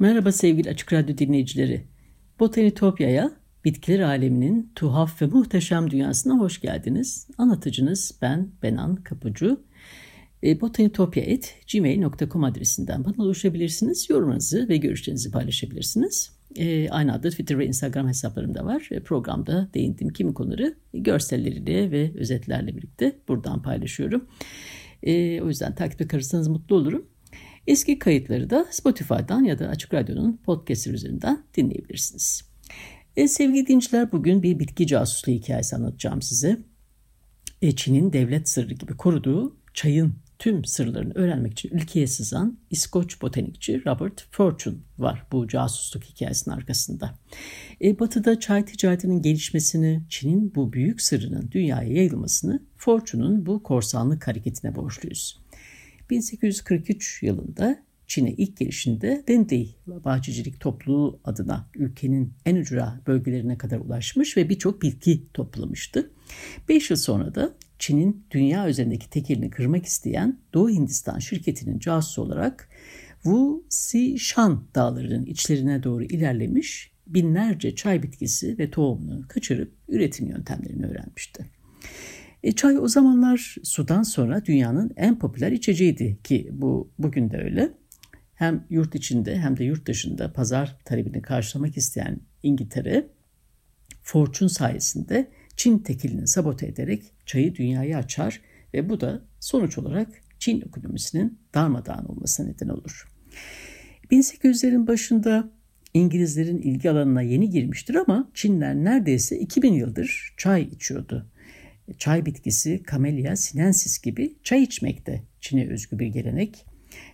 Merhaba sevgili Açık Radyo dinleyicileri. Botanitopya'ya, bitkiler aleminin tuhaf ve muhteşem dünyasına hoş geldiniz. Anlatıcınız ben Benan Kapucu. E, botanitopya.gmail.com adresinden bana ulaşabilirsiniz. Yorumlarınızı ve görüşlerinizi paylaşabilirsiniz. E, aynı adda Twitter ve Instagram hesaplarım da var. E, programda değindiğim kimi konuları görselleriyle ve özetlerle birlikte buradan paylaşıyorum. E, o yüzden takip ederseniz mutlu olurum. Eski kayıtları da Spotify'dan ya da Açık Radyo'nun podcast üzerinden dinleyebilirsiniz. E, sevgili dinleyiciler bugün bir bitki casusluğu hikayesi anlatacağım size. E, Çin'in devlet sırrı gibi koruduğu çayın tüm sırlarını öğrenmek için ülkeye sızan İskoç botanikçi Robert Fortune var bu casusluk hikayesinin arkasında. E, batı'da çay ticaretinin gelişmesini, Çin'in bu büyük sırrının dünyaya yayılmasını Fortune'un bu korsanlık hareketine borçluyuz. 1843 yılında Çin'e ilk gelişinde Dendey Bahçecilik Topluluğu adına ülkenin en ücra bölgelerine kadar ulaşmış ve birçok bitki toplamıştı. 5 yıl sonra da Çin'in dünya üzerindeki tekelini kırmak isteyen Doğu Hindistan şirketinin casusu olarak Wu Si-shan dağlarının içlerine doğru ilerlemiş binlerce çay bitkisi ve tohumunu kaçırıp üretim yöntemlerini öğrenmişti. E, çay o zamanlar sudan sonra dünyanın en popüler içeceğiydi ki bu bugün de öyle. Hem yurt içinde hem de yurt dışında pazar talebini karşılamak isteyen İngiltere, Fortune sayesinde Çin tekilini sabote ederek çayı dünyaya açar ve bu da sonuç olarak Çin ekonomisinin darmadağın olmasına neden olur. 1800'lerin başında İngilizlerin ilgi alanına yeni girmiştir ama Çinler neredeyse 2000 yıldır çay içiyordu çay bitkisi Camellia sinensis gibi çay içmekte Çin'e özgü bir gelenek.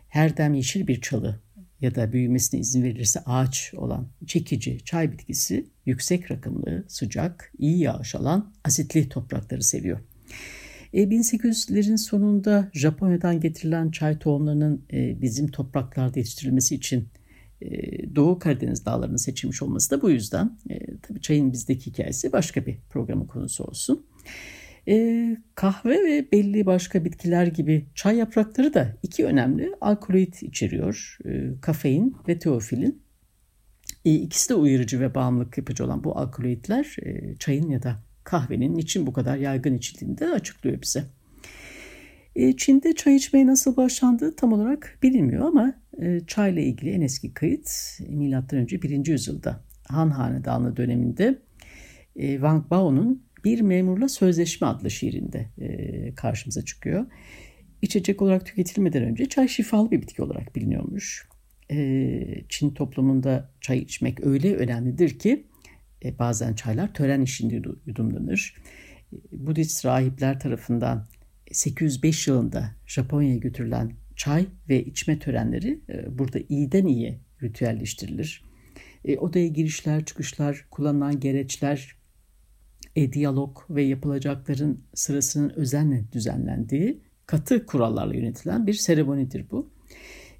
Her dem yeşil bir çalı ya da büyümesine izin verilirse ağaç olan çekici çay bitkisi yüksek rakımlı, sıcak, iyi yağış alan asitli toprakları seviyor. E, 1800'lerin sonunda Japonya'dan getirilen çay tohumlarının e, bizim topraklarda yetiştirilmesi için e, Doğu Karadeniz dağlarının seçilmiş olması da bu yüzden. E, tabii çayın bizdeki hikayesi başka bir programın konusu olsun. E, kahve ve belli başka bitkiler gibi çay yaprakları da iki önemli alkaloid içeriyor. E, kafein ve teofilin. E, ikisi de uyarıcı ve bağımlılık yapıcı olan bu alkaloidler e, çayın ya da kahvenin için bu kadar yaygın içildiğini de açıklıyor bize. E, Çin'de çay içmeye nasıl başlandığı tam olarak bilinmiyor ama e, çayla ilgili en eski kayıt M.Ö. 1. yüzyılda Han Hanedanı döneminde e, Wang Bao'nun bir Memurla Sözleşme adlı şiirinde e, karşımıza çıkıyor. İçecek olarak tüketilmeden önce çay şifalı bir bitki olarak biliniyormuş. E, Çin toplumunda çay içmek öyle önemlidir ki e, bazen çaylar tören içinde yudumlanır. Budist rahipler tarafından 805 yılında Japonya'ya götürülen çay ve içme törenleri burada iyiden iyiye ritüelleştirilir. E, odaya girişler, çıkışlar, kullanılan gereçler, e, diyalog ve yapılacakların sırasının özenle düzenlendiği katı kurallarla yönetilen bir seremonidir bu.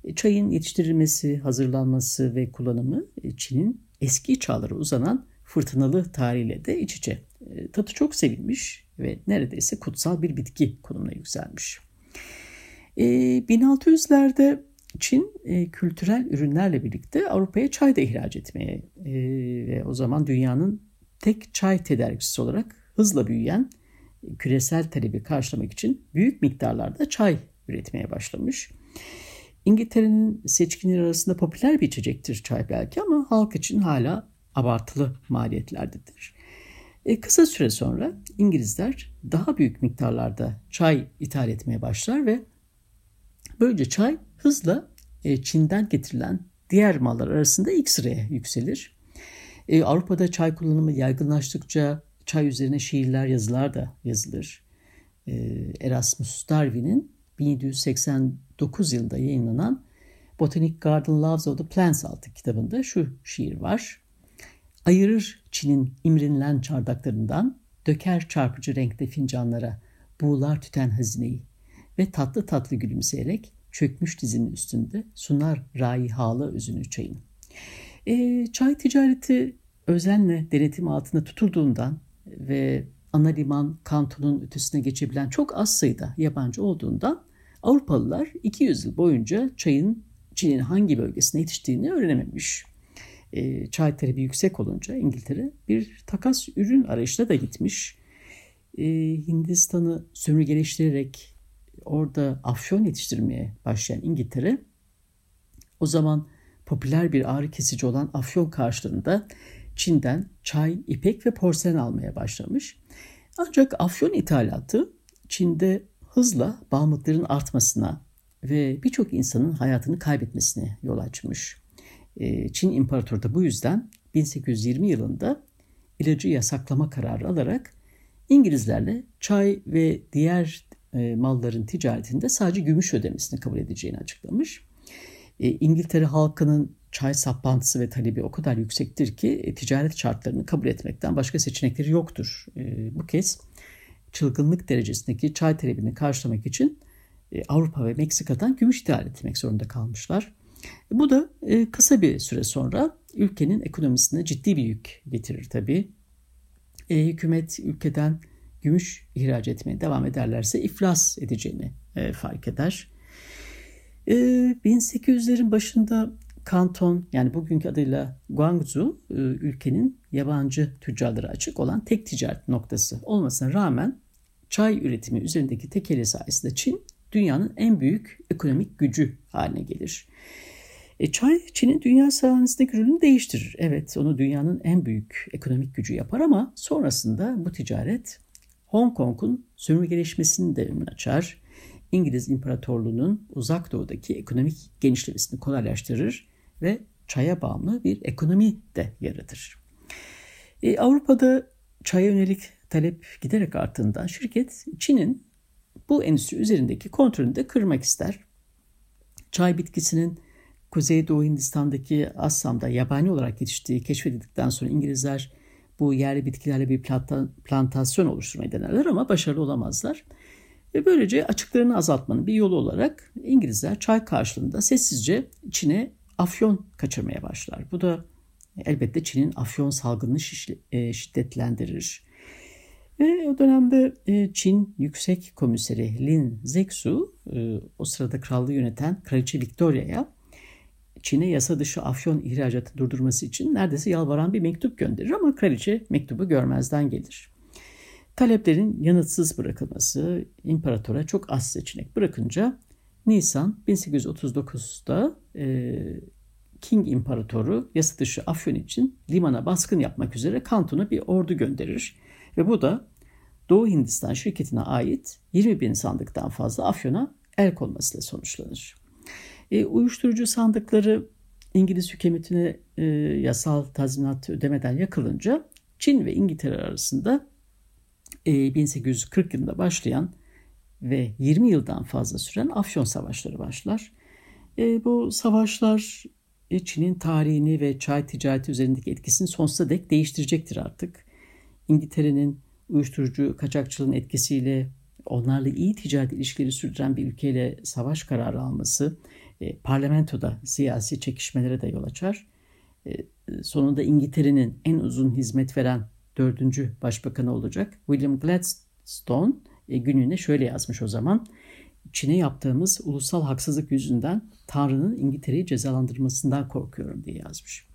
E, çayın yetiştirilmesi, hazırlanması ve kullanımı e, Çin'in eski çağlara uzanan fırtınalı tarihiyle de iç içe. E, tadı çok sevilmiş ve neredeyse kutsal bir bitki konumuna yükselmiş. 1600'lerde Çin kültürel ürünlerle birlikte Avrupa'ya çay da ihraç etmeye ve o zaman dünyanın tek çay tedarikçisi olarak hızla büyüyen küresel talebi karşılamak için büyük miktarlarda çay üretmeye başlamış. İngiltere'nin seçkinleri arasında popüler bir içecektir çay belki ama halk için hala abartılı maliyetlerdedir. E, kısa süre sonra İngilizler daha büyük miktarlarda çay ithal etmeye başlar ve böylece çay hızla e, Çin'den getirilen diğer mallar arasında ilk sıraya yükselir. E, Avrupa'da çay kullanımı yaygınlaştıkça çay üzerine şiirler, yazılar da yazılır. E, Erasmus Darwin'in 1789 yılında yayınlanan Botanic Garden Loves of the Plants adlı kitabında şu şiir var. Ayırır Çin'in imrinilen çardaklarından, döker çarpıcı renkte fincanlara, buğular tüten hazineyi ve tatlı tatlı gülümseyerek çökmüş dizinin üstünde sunar raihalı özünü çayın. E, çay ticareti özenle denetim altında tutulduğundan ve ana liman kantonun ötesine geçebilen çok az sayıda yabancı olduğundan Avrupalılar 200 yıl boyunca çayın Çin'in hangi bölgesine yetiştiğini öğrenememiş. E, çay talebi yüksek olunca İngiltere bir takas ürün arayışına da gitmiş. E, Hindistan'ı sömürgeleştirerek orada afyon yetiştirmeye başlayan İngiltere o zaman popüler bir ağrı kesici olan afyon karşılığında Çin'den çay, ipek ve porselen almaya başlamış. Ancak afyon ithalatı Çin'de hızla bağımlılıkların artmasına ve birçok insanın hayatını kaybetmesine yol açmış. Ee, Çin İmparatoru da bu yüzden 1820 yılında ilacı yasaklama kararı alarak İngilizlerle çay ve diğer e, malların ticaretinde sadece gümüş ödemesini kabul edeceğini açıklamış. E, İngiltere halkının çay saplantısı ve talebi o kadar yüksektir ki e, ticaret şartlarını kabul etmekten başka seçenekleri yoktur. Bu kez çılgınlık derecesindeki çay talebini karşılamak için Avrupa ve Meksika'dan gümüş ithal etmek zorunda kalmışlar. Bu da kısa bir süre sonra ülkenin ekonomisine ciddi bir yük getirir tabii. Hükümet ülkeden gümüş ihraç etmeye devam ederlerse iflas edeceğini e, fark eder. E, 1800'lerin başında Kanton yani bugünkü adıyla Guangzhou e, ülkenin yabancı tüccarlara açık olan tek ticaret noktası olmasına rağmen çay üretimi üzerindeki tekeli sayesinde Çin dünyanın en büyük ekonomik gücü haline gelir. E, çay Çin'in dünya sahnesindeki rolünü değiştirir. Evet onu dünyanın en büyük ekonomik gücü yapar ama sonrasında bu ticaret Hong Kong'un sömürgeleşmesini de önünü açar. İngiliz İmparatorluğu'nun uzak doğudaki ekonomik genişlemesini kolaylaştırır ve çaya bağımlı bir ekonomi de yaratır. E, Avrupa'da çaya yönelik talep giderek arttığından şirket Çin'in bu endüstri üzerindeki kontrolünü de kırmak ister. Çay bitkisinin Kuzeydoğu Hindistan'daki Assam'da yabani olarak yetiştiği keşfedildikten sonra İngilizler bu yerli bitkilerle bir plantasyon oluşturmayı denerler ama başarılı olamazlar. Ve böylece açıklarını azaltmanın bir yolu olarak İngilizler çay karşılığında sessizce Çin'e afyon kaçırmaya başlar. Bu da elbette Çin'in afyon salgınını e, şiddetlendirir. Ve o dönemde e, Çin Yüksek Komiseri Lin Zexu e, o sırada krallığı yöneten Kraliçe Victoria'ya Çin'e yasa dışı afyon ihracatı durdurması için neredeyse yalvaran bir mektup gönderir ama kraliçe mektubu görmezden gelir. Taleplerin yanıtsız bırakılması imparatora çok az seçenek bırakınca Nisan 1839'da e, King İmparatoru yasa dışı afyon için limana baskın yapmak üzere Kanton'a bir ordu gönderir ve bu da Doğu Hindistan şirketine ait 20 bin sandıktan fazla afyona el konmasıyla sonuçlanır. E, uyuşturucu sandıkları İngiliz hükümetine e, yasal tazminat ödemeden yakılınca Çin ve İngiltere arasında 1840 yılında başlayan ve 20 yıldan fazla süren Afyon Savaşları başlar. E, bu savaşlar e, Çin'in tarihini ve çay ticareti üzerindeki etkisini sonsuza dek değiştirecektir artık. İngiltere'nin uyuşturucu kaçakçılığın etkisiyle onlarla iyi ticaret ilişkileri sürdüren bir ülkeyle savaş kararı alması e, parlamentoda siyasi çekişmelere de yol açar. E, sonunda İngiltere'nin en uzun hizmet veren dördüncü başbakanı olacak. William Gladstone e, gününe şöyle yazmış o zaman. Çin'e yaptığımız ulusal haksızlık yüzünden Tanrı'nın İngiltere'yi cezalandırmasından korkuyorum diye yazmış.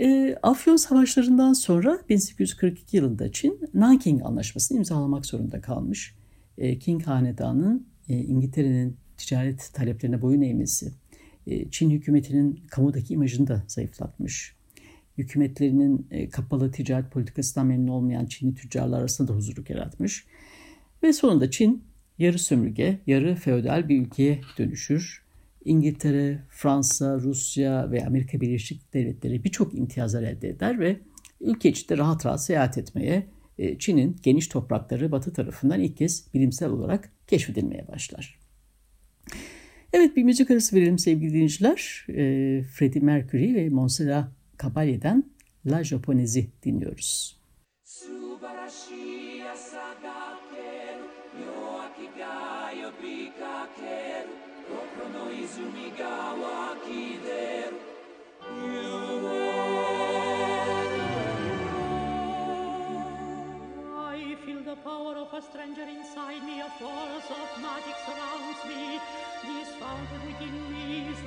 E, Afyon Savaşları'ndan sonra 1842 yılında Çin Nanking Anlaşması'nı imzalamak zorunda kalmış. E, King Hanedanı'nın e, İngiltere'nin ticaret taleplerine boyun eğmesi, e, Çin hükümetinin kamudaki imajını da zayıflatmış. Hükümetlerinin e, kapalı ticaret politikasından memnun olmayan Çinli tüccarlar arasında da huzurluk yaratmış. Ve sonunda Çin yarı sömürge, yarı feodal bir ülkeye dönüşür. İngiltere, Fransa, Rusya ve Amerika Birleşik Devletleri birçok imtiyazlar elde eder ve ülke içinde rahat rahat seyahat etmeye e, Çin'in geniş toprakları batı tarafından ilk kez bilimsel olarak keşfedilmeye başlar. Evet bir müzik arası verelim sevgili dinleyiciler. E, Freddie Mercury ve Montserrat Caballé'den La Japonesi dinliyoruz. power of a stranger inside me, a force of magic surrounds me. This fountain within me is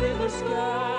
river sky.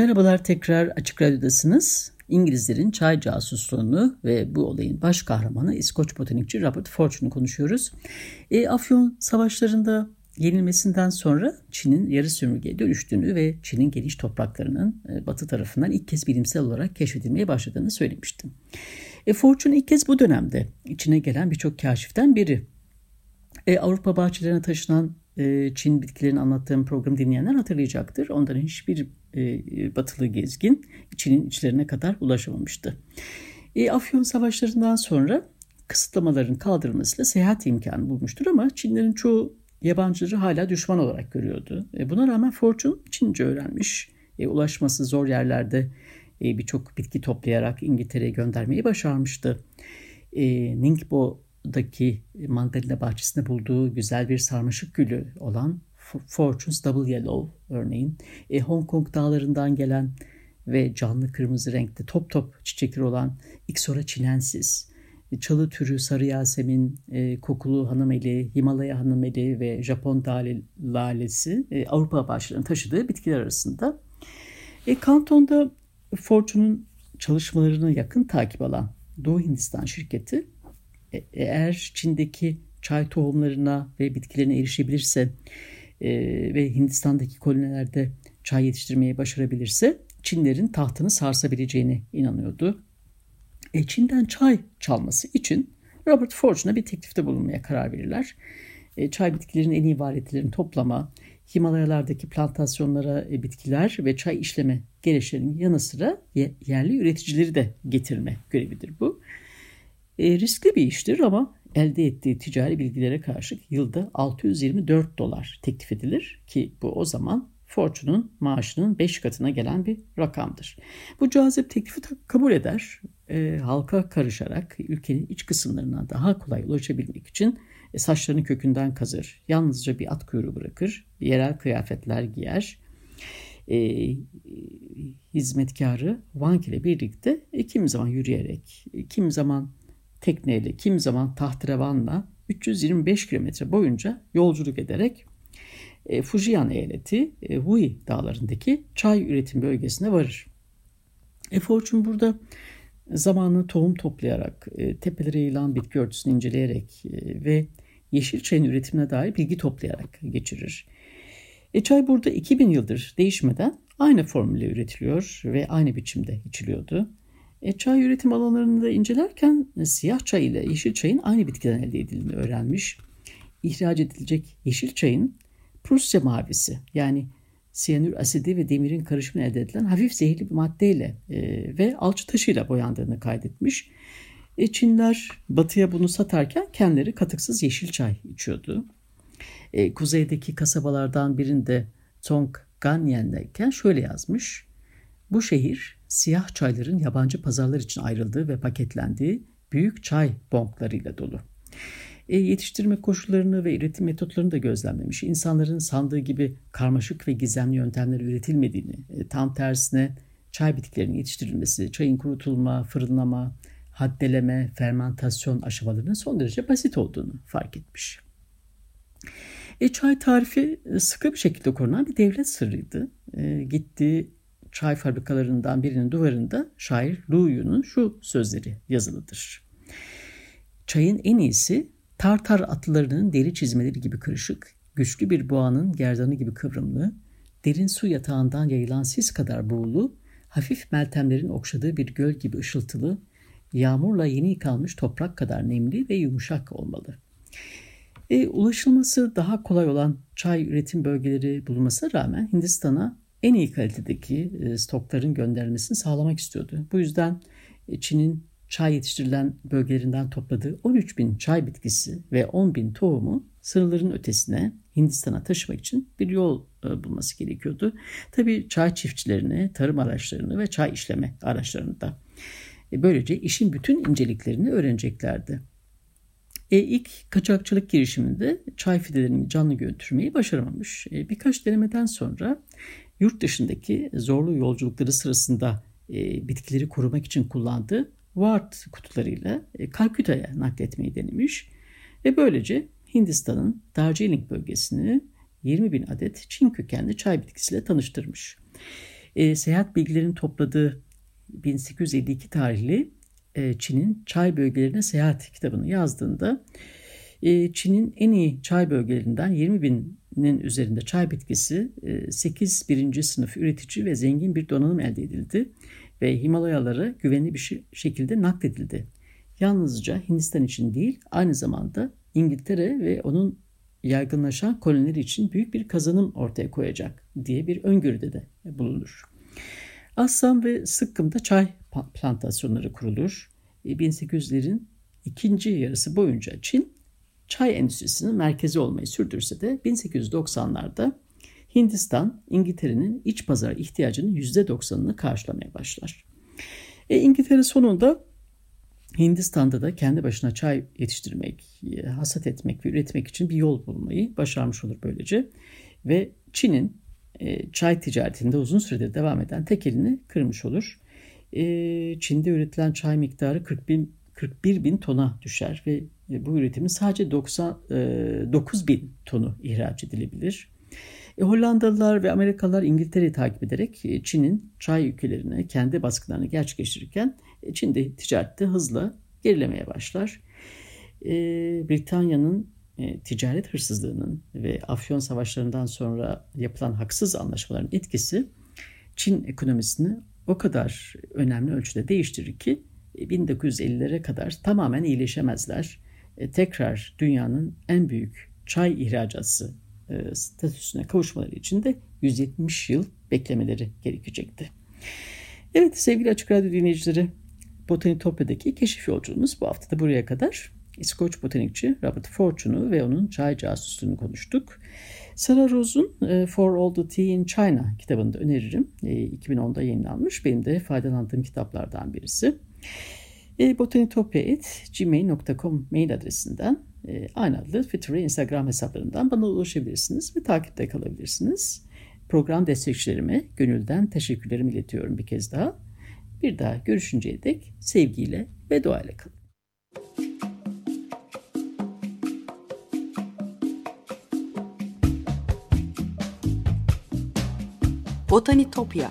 Merhabalar tekrar Açık Radyo'dasınız. İngilizlerin çay casusluğunu ve bu olayın baş kahramanı İskoç botanikçi Robert Fortune'u konuşuyoruz. E, Afyon savaşlarında yenilmesinden sonra Çin'in yarı sömürgeye dönüştüğünü ve Çin'in geniş topraklarının e, batı tarafından ilk kez bilimsel olarak keşfedilmeye başladığını söylemiştim. E, Fortune ilk kez bu dönemde içine gelen birçok kaşiften biri. E, Avrupa bahçelerine taşınan e, Çin bitkilerini anlattığım programı dinleyenler hatırlayacaktır. Ondan hiçbir e, batılı gezgin Çin'in içlerine kadar ulaşamamıştı. E, Afyon savaşlarından sonra kısıtlamaların kaldırılmasıyla seyahat imkanı bulmuştur ama Çinlerin çoğu yabancıları hala düşman olarak görüyordu. E, buna rağmen Fortune Çince öğrenmiş. E, ulaşması zor yerlerde e, birçok bitki toplayarak İngiltere'ye göndermeyi başarmıştı. E, Ningbo'daki mandalina bahçesinde bulduğu güzel bir sarmaşık gülü olan Fortune's Double Yellow örneğin e, Hong Kong dağlarından gelen ve canlı kırmızı renkte top top çiçekleri olan Ixora chinensis, e, çalı türü sarı yasemin, e, kokulu hanımeli, Himalaya hanımeli ve Japon dale, lalesi e, Avrupa başlarının taşıdığı bitkiler arasında. E, Kanton'da Fortune'un çalışmalarını yakın takip alan Doğu Hindistan şirketi e, eğer Çin'deki çay tohumlarına ve bitkilerine erişebilirse e, ve Hindistan'daki kolonilerde çay yetiştirmeyi başarabilirse Çinlerin tahtını sarsabileceğine inanıyordu. E, Çin'den çay çalması için Robert Fortune'a bir teklifte bulunmaya karar verirler. E, çay bitkilerinin en iyi variyetlerini toplama, Himalayalardaki plantasyonlara e, bitkiler ve çay işleme gereçlerinin yanı sıra yerli üreticileri de getirme görevidir bu. E, riskli bir iştir ama elde ettiği ticari bilgilere karşılık yılda 624 dolar teklif edilir ki bu o zaman Fortune'un maaşının 5 katına gelen bir rakamdır. Bu cazip teklifi kabul eder. E, halka karışarak ülkenin iç kısımlarına daha kolay ulaşabilmek için e, saçlarını kökünden kazır. Yalnızca bir at kuyruğu bırakır. Yerel kıyafetler giyer. E, hizmetkarı Vank ile birlikte e, kim zaman yürüyerek, e, kim zaman tekneyle, kim zaman tahtrevanla 325 kilometre boyunca yolculuk ederek e, Fujian eyaleti e, Hui dağlarındaki çay üretim bölgesine varır. E, Fortune burada zamanını tohum toplayarak, e, tepelere yayılan bitki örtüsünü inceleyerek e, ve yeşil çayın üretimine dair bilgi toplayarak geçirir. E, çay burada 2000 yıldır değişmeden aynı formülle üretiliyor ve aynı biçimde içiliyordu. E, çay üretim alanlarını da incelerken e, siyah çay ile yeşil çayın aynı bitkiden elde edildiğini öğrenmiş. İhraç edilecek yeşil çayın Prusya mavisi yani siyanür asidi ve demirin karışımı elde edilen hafif zehirli bir maddeyle e, ve alçı taşıyla boyandığını kaydetmiş. E, Çinler batıya bunu satarken kendileri katıksız yeşil çay içiyordu. E, kuzeydeki kasabalardan birinde Tong Ganyen'deyken şöyle yazmış. Bu şehir siyah çayların yabancı pazarlar için ayrıldığı ve paketlendiği büyük çay bonklarıyla dolu. E, yetiştirme koşullarını ve üretim metotlarını da gözlemlemiş. İnsanların sandığı gibi karmaşık ve gizemli yöntemler üretilmediğini, e, tam tersine çay bitkilerinin yetiştirilmesi, çayın kurutulma, fırınlama, haddeleme, fermentasyon aşamalarının son derece basit olduğunu fark etmiş. E, çay tarifi e, sıkı bir şekilde korunan bir devlet sırrıydı. E, gittiği çay fabrikalarından birinin duvarında şair Lu Yu'nun şu sözleri yazılıdır. Çayın en iyisi Tartar atlılarının deri çizmeleri gibi kırışık, güçlü bir boğanın gerdanı gibi kıvrımlı, derin su yatağından yayılan sis kadar buğulu, hafif meltemlerin okşadığı bir göl gibi ışıltılı, yağmurla yeni yıkanmış toprak kadar nemli ve yumuşak olmalı. E, ulaşılması daha kolay olan çay üretim bölgeleri bulunmasına rağmen Hindistan'a en iyi kalitedeki e, stokların gönderilmesini sağlamak istiyordu. Bu yüzden e, Çin'in çay yetiştirilen bölgelerinden topladığı 13 bin çay bitkisi ve 10 bin tohumu sınırların ötesine Hindistan'a taşımak için bir yol e, bulması gerekiyordu. Tabii çay çiftçilerini, tarım araçlarını ve çay işleme araçlarını da. Böylece işin bütün inceliklerini öğreneceklerdi. E, ilk kaçakçılık girişiminde çay fidelerini canlı götürmeyi başaramamış. E, birkaç denemeden sonra yurt dışındaki zorlu yolculukları sırasında e, bitkileri korumak için kullandığı Ward kutularıyla e, Kalküta'ya nakletmeyi denemiş ve böylece Hindistan'ın Darjeeling bölgesini 20 bin adet Çin kökenli çay bitkisiyle tanıştırmış. E, seyahat bilgilerini topladığı 1852 tarihli e, Çin'in çay bölgelerine seyahat kitabını yazdığında Çin'in en iyi çay bölgelerinden 20 binin üzerinde çay bitkisi, e, 8 birinci sınıf üretici ve zengin bir donanım elde edildi ve Himalayalara güvenli bir şekilde nakledildi. Yalnızca Hindistan için değil, aynı zamanda İngiltere ve onun yaygınlaşan kolonileri için büyük bir kazanım ortaya koyacak diye bir öngörüde de bulunur. Assam ve Sıkkım'da çay plantasyonları kurulur. 1800'lerin e, ikinci yarısı boyunca Çin çay endüstrisinin merkezi olmayı sürdürse de 1890'larda Hindistan İngiltere'nin iç pazar ihtiyacının %90'ını karşılamaya başlar. E, İngiltere sonunda Hindistan'da da kendi başına çay yetiştirmek, e, hasat etmek ve üretmek için bir yol bulmayı başarmış olur böylece. Ve Çin'in e, çay ticaretinde uzun süredir devam eden tek elini kırmış olur. E, Çin'de üretilen çay miktarı 40 bin, 41 bin tona düşer ve bu üretimin sadece 99 bin tonu ihraç edilebilir. E, Hollandalılar ve Amerikalılar İngiltere'yi takip ederek e, Çin'in çay ülkelerine kendi baskılarını gerçekleştirirken e, Çin de ticarette hızla gerilemeye başlar. E, Britanya'nın e, ticaret hırsızlığının ve afyon savaşlarından sonra yapılan haksız anlaşmaların etkisi Çin ekonomisini o kadar önemli ölçüde değiştirir ki 1950'lere e, kadar tamamen iyileşemezler. E, tekrar dünyanın en büyük çay ihracatçısı e, statüsüne kavuşmaları için de 170 yıl beklemeleri gerekecekti. Evet sevgili Açık Radyo dinleyicileri Botanitopya'daki keşif yolculuğumuz bu hafta da buraya kadar. İskoç botanikçi Robert Fortune'u ve onun çay casusluğunu konuştuk. Sarah Rose'un e, For All the Tea in China kitabını da öneririm. 2010'da yayınlanmış. Benim de faydalandığım kitaplardan birisi. botanitopya.gmail.com mail adresinden e, aynı adlı Twitter ve Instagram hesaplarından bana ulaşabilirsiniz ve takipte kalabilirsiniz. Program destekçilerime gönülden teşekkürlerimi iletiyorum bir kez daha. Bir daha görüşünceye dek sevgiyle ve duayla kalın. Botanitopya